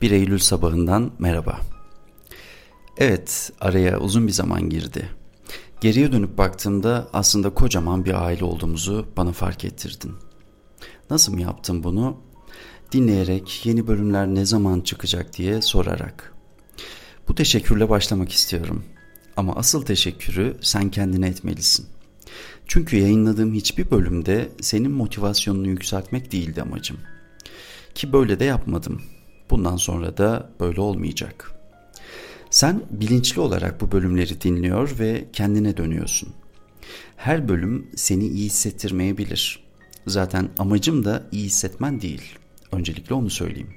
1 Eylül sabahından merhaba. Evet, araya uzun bir zaman girdi. Geriye dönüp baktığımda aslında kocaman bir aile olduğumuzu bana fark ettirdin. Nasıl mı yaptın bunu? Dinleyerek, yeni bölümler ne zaman çıkacak diye sorarak. Bu teşekkürle başlamak istiyorum. Ama asıl teşekkürü sen kendine etmelisin. Çünkü yayınladığım hiçbir bölümde senin motivasyonunu yükseltmek değildi amacım. Ki böyle de yapmadım. Bundan sonra da böyle olmayacak. Sen bilinçli olarak bu bölümleri dinliyor ve kendine dönüyorsun. Her bölüm seni iyi hissettirmeyebilir. Zaten amacım da iyi hissetmen değil. Öncelikle onu söyleyeyim.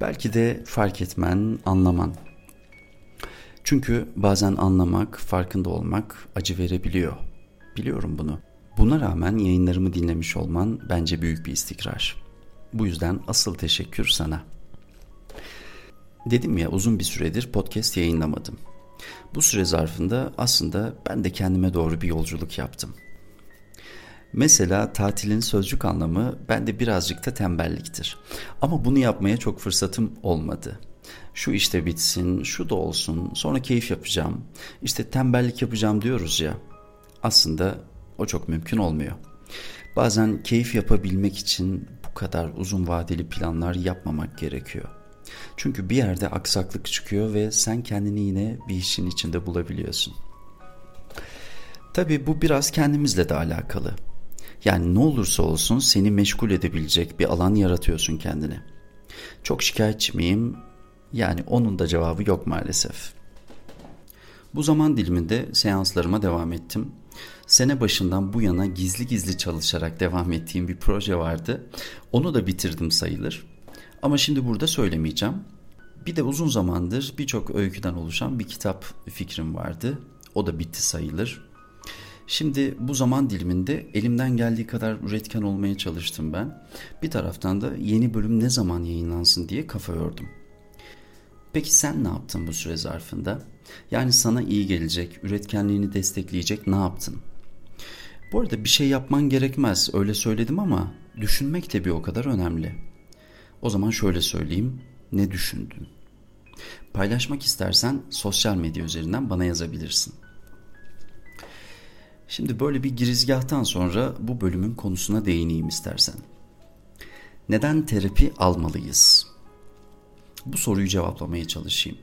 Belki de fark etmen, anlaman. Çünkü bazen anlamak, farkında olmak acı verebiliyor. Biliyorum bunu. Buna rağmen yayınlarımı dinlemiş olman bence büyük bir istikrar. Bu yüzden asıl teşekkür sana. Dedim ya uzun bir süredir podcast yayınlamadım. Bu süre zarfında aslında ben de kendime doğru bir yolculuk yaptım. Mesela tatilin sözcük anlamı bende birazcık da tembelliktir. Ama bunu yapmaya çok fırsatım olmadı. Şu işte bitsin, şu da olsun, sonra keyif yapacağım. İşte tembellik yapacağım diyoruz ya. Aslında o çok mümkün olmuyor. Bazen keyif yapabilmek için bu kadar uzun vadeli planlar yapmamak gerekiyor. Çünkü bir yerde aksaklık çıkıyor ve sen kendini yine bir işin içinde bulabiliyorsun. Tabii bu biraz kendimizle de alakalı. Yani ne olursa olsun seni meşgul edebilecek bir alan yaratıyorsun kendine. Çok şikayetçi miyim? Yani onun da cevabı yok maalesef. Bu zaman diliminde seanslarıma devam ettim. Sene başından bu yana gizli gizli çalışarak devam ettiğim bir proje vardı. Onu da bitirdim sayılır. Ama şimdi burada söylemeyeceğim. Bir de uzun zamandır birçok öyküden oluşan bir kitap fikrim vardı. O da bitti sayılır. Şimdi bu zaman diliminde elimden geldiği kadar üretken olmaya çalıştım ben. Bir taraftan da yeni bölüm ne zaman yayınlansın diye kafa yordum. Peki sen ne yaptın bu süre zarfında? Yani sana iyi gelecek, üretkenliğini destekleyecek ne yaptın? Bu arada bir şey yapman gerekmez öyle söyledim ama düşünmek de bir o kadar önemli. O zaman şöyle söyleyeyim. Ne düşündün? Paylaşmak istersen sosyal medya üzerinden bana yazabilirsin. Şimdi böyle bir girizgahtan sonra bu bölümün konusuna değineyim istersen. Neden terapi almalıyız? Bu soruyu cevaplamaya çalışayım.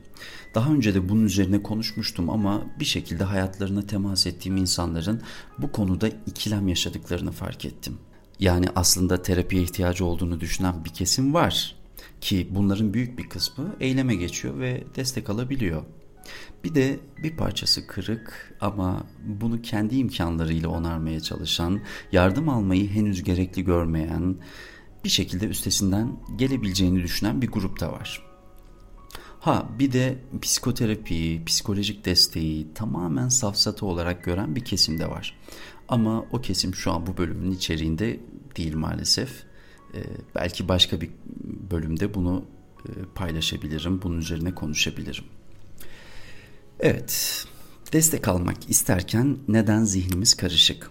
Daha önce de bunun üzerine konuşmuştum ama bir şekilde hayatlarına temas ettiğim insanların bu konuda ikilem yaşadıklarını fark ettim. Yani aslında terapiye ihtiyacı olduğunu düşünen bir kesim var ki bunların büyük bir kısmı eyleme geçiyor ve destek alabiliyor. Bir de bir parçası kırık ama bunu kendi imkanlarıyla onarmaya çalışan, yardım almayı henüz gerekli görmeyen, bir şekilde üstesinden gelebileceğini düşünen bir grup da var. Ha bir de psikoterapiyi, psikolojik desteği tamamen safsatı olarak gören bir kesim de var. Ama o kesim şu an bu bölümün içeriğinde değil maalesef. Ee, belki başka bir bölümde bunu e, paylaşabilirim, bunun üzerine konuşabilirim. Evet, destek almak isterken neden zihnimiz karışık?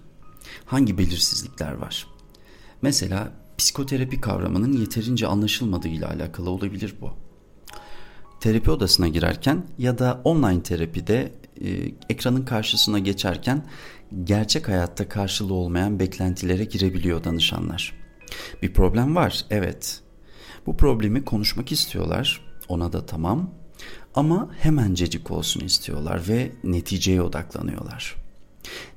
Hangi belirsizlikler var? Mesela psikoterapi kavramının yeterince anlaşılmadığıyla alakalı olabilir bu. Terapi odasına girerken ya da online terapide e, ekranın karşısına geçerken gerçek hayatta karşılığı olmayan beklentilere girebiliyor danışanlar. Bir problem var, evet. Bu problemi konuşmak istiyorlar, ona da tamam. Ama hemencecik olsun istiyorlar ve neticeye odaklanıyorlar.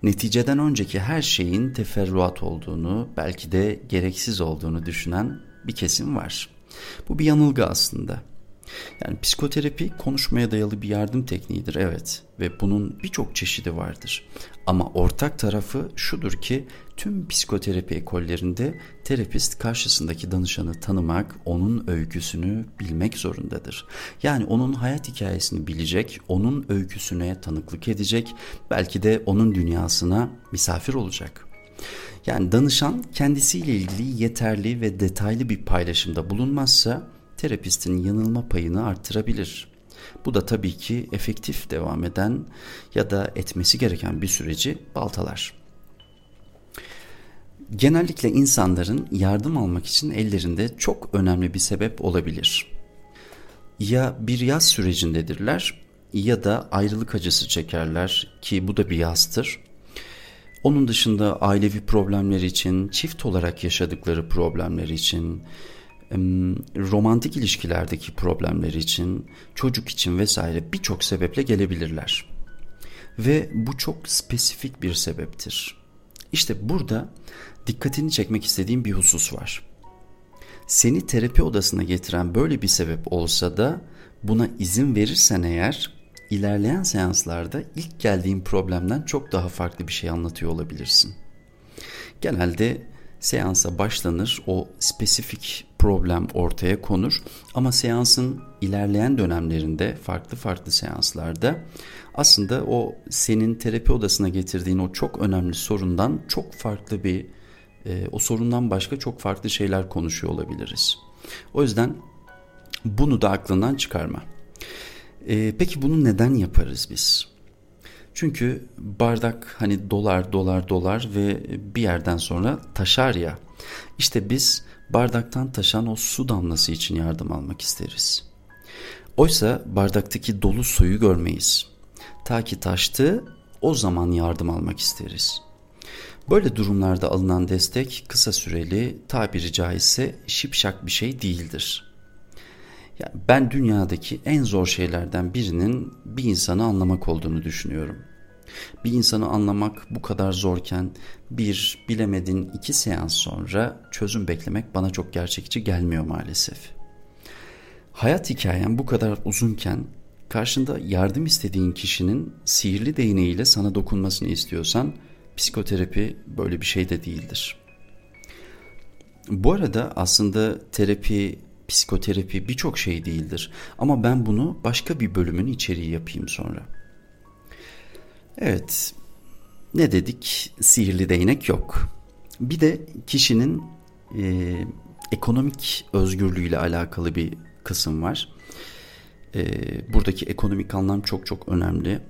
Neticeden önceki her şeyin teferruat olduğunu, belki de gereksiz olduğunu düşünen bir kesim var. Bu bir yanılgı aslında. Yani psikoterapi konuşmaya dayalı bir yardım tekniğidir evet ve bunun birçok çeşidi vardır. Ama ortak tarafı şudur ki tüm psikoterapi ekollerinde terapist karşısındaki danışanı tanımak, onun öyküsünü bilmek zorundadır. Yani onun hayat hikayesini bilecek, onun öyküsüne tanıklık edecek, belki de onun dünyasına misafir olacak. Yani danışan kendisiyle ilgili yeterli ve detaylı bir paylaşımda bulunmazsa terapistin yanılma payını arttırabilir. Bu da tabii ki efektif devam eden ya da etmesi gereken bir süreci baltalar. Genellikle insanların yardım almak için ellerinde çok önemli bir sebep olabilir. ya bir yaz sürecindedirler ya da ayrılık acısı çekerler ki bu da bir yazdır. Onun dışında ailevi problemler için, çift olarak yaşadıkları problemler için, romantik ilişkilerdeki problemler için, çocuk için vesaire birçok sebeple gelebilirler. Ve bu çok spesifik bir sebeptir. İşte burada dikkatini çekmek istediğim bir husus var. Seni terapi odasına getiren böyle bir sebep olsa da buna izin verirsen eğer ilerleyen seanslarda ilk geldiğin problemden çok daha farklı bir şey anlatıyor olabilirsin. Genelde seansa başlanır, o spesifik problem ortaya konur ama seansın ilerleyen dönemlerinde farklı farklı seanslarda aslında o senin terapi odasına getirdiğin o çok önemli sorundan çok farklı bir e, o sorundan başka çok farklı şeyler konuşuyor olabiliriz. O yüzden bunu da aklından çıkarma. E, peki bunu neden yaparız biz? Çünkü bardak hani dolar dolar dolar ve bir yerden sonra taşar ya. İşte biz bardaktan taşan o su damlası için yardım almak isteriz. Oysa bardaktaki dolu suyu görmeyiz. Ta ki taştı o zaman yardım almak isteriz. Böyle durumlarda alınan destek kısa süreli tabiri caizse şipşak bir şey değildir. Ya ben dünyadaki en zor şeylerden birinin bir insanı anlamak olduğunu düşünüyorum. Bir insanı anlamak bu kadar zorken bir bilemedin iki seans sonra çözüm beklemek bana çok gerçekçi gelmiyor maalesef. Hayat hikayen bu kadar uzunken karşında yardım istediğin kişinin sihirli değneğiyle sana dokunmasını istiyorsan psikoterapi böyle bir şey de değildir. Bu arada aslında terapi psikoterapi birçok şey değildir. Ama ben bunu başka bir bölümün içeriği yapayım sonra. Evet, ne dedik? Sihirli değnek yok. Bir de kişinin e, ekonomik özgürlüğüyle alakalı bir kısım var. E, buradaki ekonomik anlam çok çok önemli.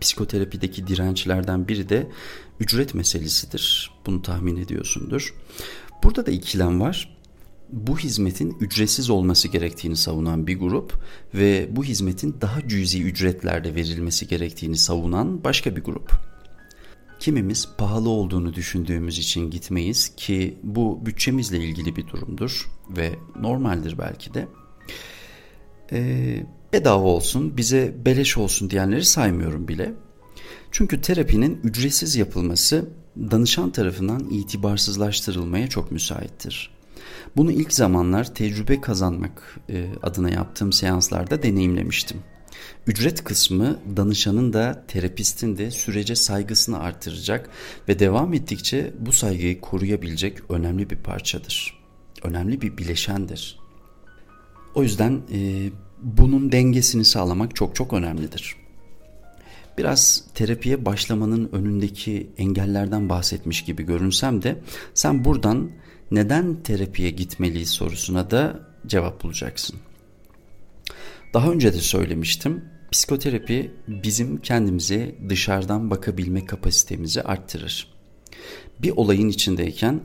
Psikoterapideki dirençlerden biri de ücret meselesidir. Bunu tahmin ediyorsundur. Burada da ikilem var bu hizmetin ücretsiz olması gerektiğini savunan bir grup ve bu hizmetin daha cüzi ücretlerde verilmesi gerektiğini savunan başka bir grup. Kimimiz pahalı olduğunu düşündüğümüz için gitmeyiz ki bu bütçemizle ilgili bir durumdur ve normaldir belki de. Ee, bedava olsun, bize beleş olsun diyenleri saymıyorum bile. Çünkü terapinin ücretsiz yapılması danışan tarafından itibarsızlaştırılmaya çok müsaittir. Bunu ilk zamanlar tecrübe kazanmak e, adına yaptığım seanslarda deneyimlemiştim. Ücret kısmı danışanın da terapistin de sürece saygısını artıracak ve devam ettikçe bu saygıyı koruyabilecek önemli bir parçadır. Önemli bir bileşendir. O yüzden e, bunun dengesini sağlamak çok çok önemlidir. Biraz terapiye başlamanın önündeki engellerden bahsetmiş gibi görünsem de sen buradan neden terapiye gitmeliyiz sorusuna da cevap bulacaksın. Daha önce de söylemiştim. Psikoterapi bizim kendimize dışarıdan bakabilme kapasitemizi arttırır. Bir olayın içindeyken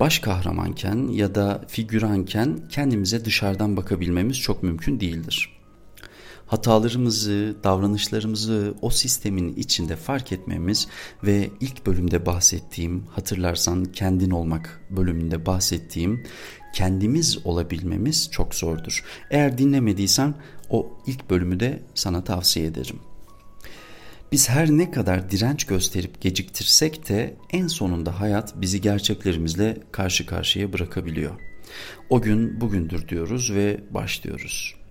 baş kahramanken ya da figüranken kendimize dışarıdan bakabilmemiz çok mümkün değildir hatalarımızı, davranışlarımızı o sistemin içinde fark etmemiz ve ilk bölümde bahsettiğim, hatırlarsan kendin olmak bölümünde bahsettiğim kendimiz olabilmemiz çok zordur. Eğer dinlemediysen o ilk bölümü de sana tavsiye ederim. Biz her ne kadar direnç gösterip geciktirsek de en sonunda hayat bizi gerçeklerimizle karşı karşıya bırakabiliyor. O gün bugündür diyoruz ve başlıyoruz.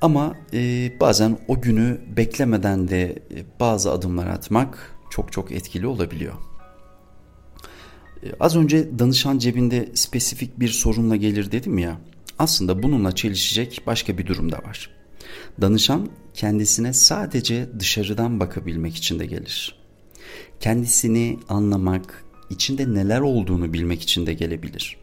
Ama e, bazen o günü beklemeden de e, bazı adımlar atmak çok çok etkili olabiliyor. E, az önce danışan cebinde spesifik bir sorunla gelir dedim ya. Aslında bununla çelişecek başka bir durum da var. Danışan kendisine sadece dışarıdan bakabilmek için de gelir. Kendisini anlamak, içinde neler olduğunu bilmek için de gelebilir.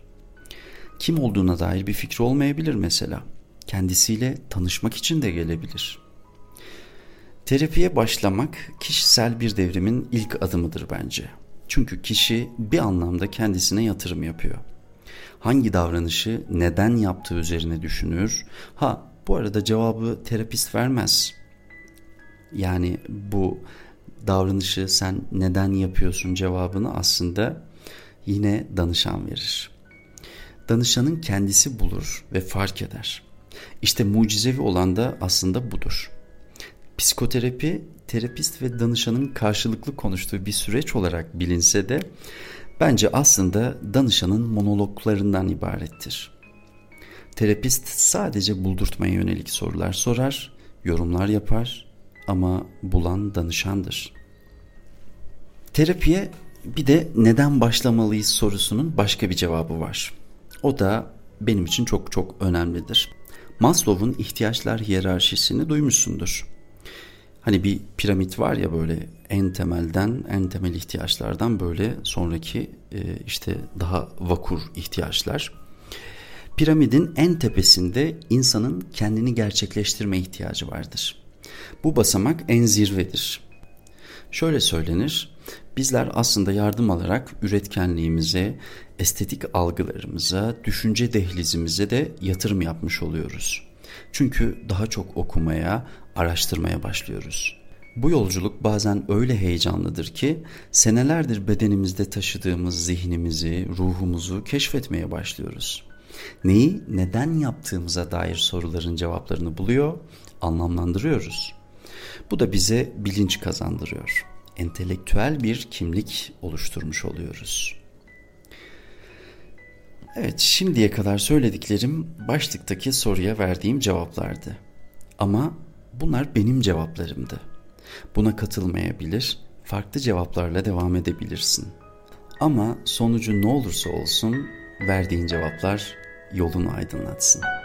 Kim olduğuna dair bir fikri olmayabilir mesela kendisiyle tanışmak için de gelebilir. Terapiye başlamak kişisel bir devrimin ilk adımıdır bence. Çünkü kişi bir anlamda kendisine yatırım yapıyor. Hangi davranışı neden yaptığı üzerine düşünür. Ha Bu arada cevabı terapist vermez. Yani bu davranışı sen neden yapıyorsun cevabını aslında yine danışan verir. Danışanın kendisi bulur ve fark eder. İşte mucizevi olan da aslında budur. Psikoterapi terapist ve danışanın karşılıklı konuştuğu bir süreç olarak bilinse de bence aslında danışanın monologlarından ibarettir. Terapist sadece buldurtmaya yönelik sorular sorar, yorumlar yapar ama bulan danışandır. Terapiye bir de neden başlamalıyız sorusunun başka bir cevabı var. O da benim için çok çok önemlidir. Maslow'un ihtiyaçlar hiyerarşisini duymuşsundur. Hani bir piramit var ya böyle en temelden en temel ihtiyaçlardan böyle sonraki e, işte daha vakur ihtiyaçlar. Piramidin en tepesinde insanın kendini gerçekleştirme ihtiyacı vardır. Bu basamak en zirvedir. Şöyle söylenir, bizler aslında yardım alarak üretkenliğimize, estetik algılarımıza, düşünce dehlizimize de yatırım yapmış oluyoruz. Çünkü daha çok okumaya, araştırmaya başlıyoruz. Bu yolculuk bazen öyle heyecanlıdır ki senelerdir bedenimizde taşıdığımız zihnimizi, ruhumuzu keşfetmeye başlıyoruz. Neyi neden yaptığımıza dair soruların cevaplarını buluyor, anlamlandırıyoruz. Bu da bize bilinç kazandırıyor. Entelektüel bir kimlik oluşturmuş oluyoruz. Evet, şimdiye kadar söylediklerim başlıktaki soruya verdiğim cevaplardı. Ama bunlar benim cevaplarımdı. Buna katılmayabilir, farklı cevaplarla devam edebilirsin. Ama sonucu ne olursa olsun verdiğin cevaplar yolunu aydınlatsın.''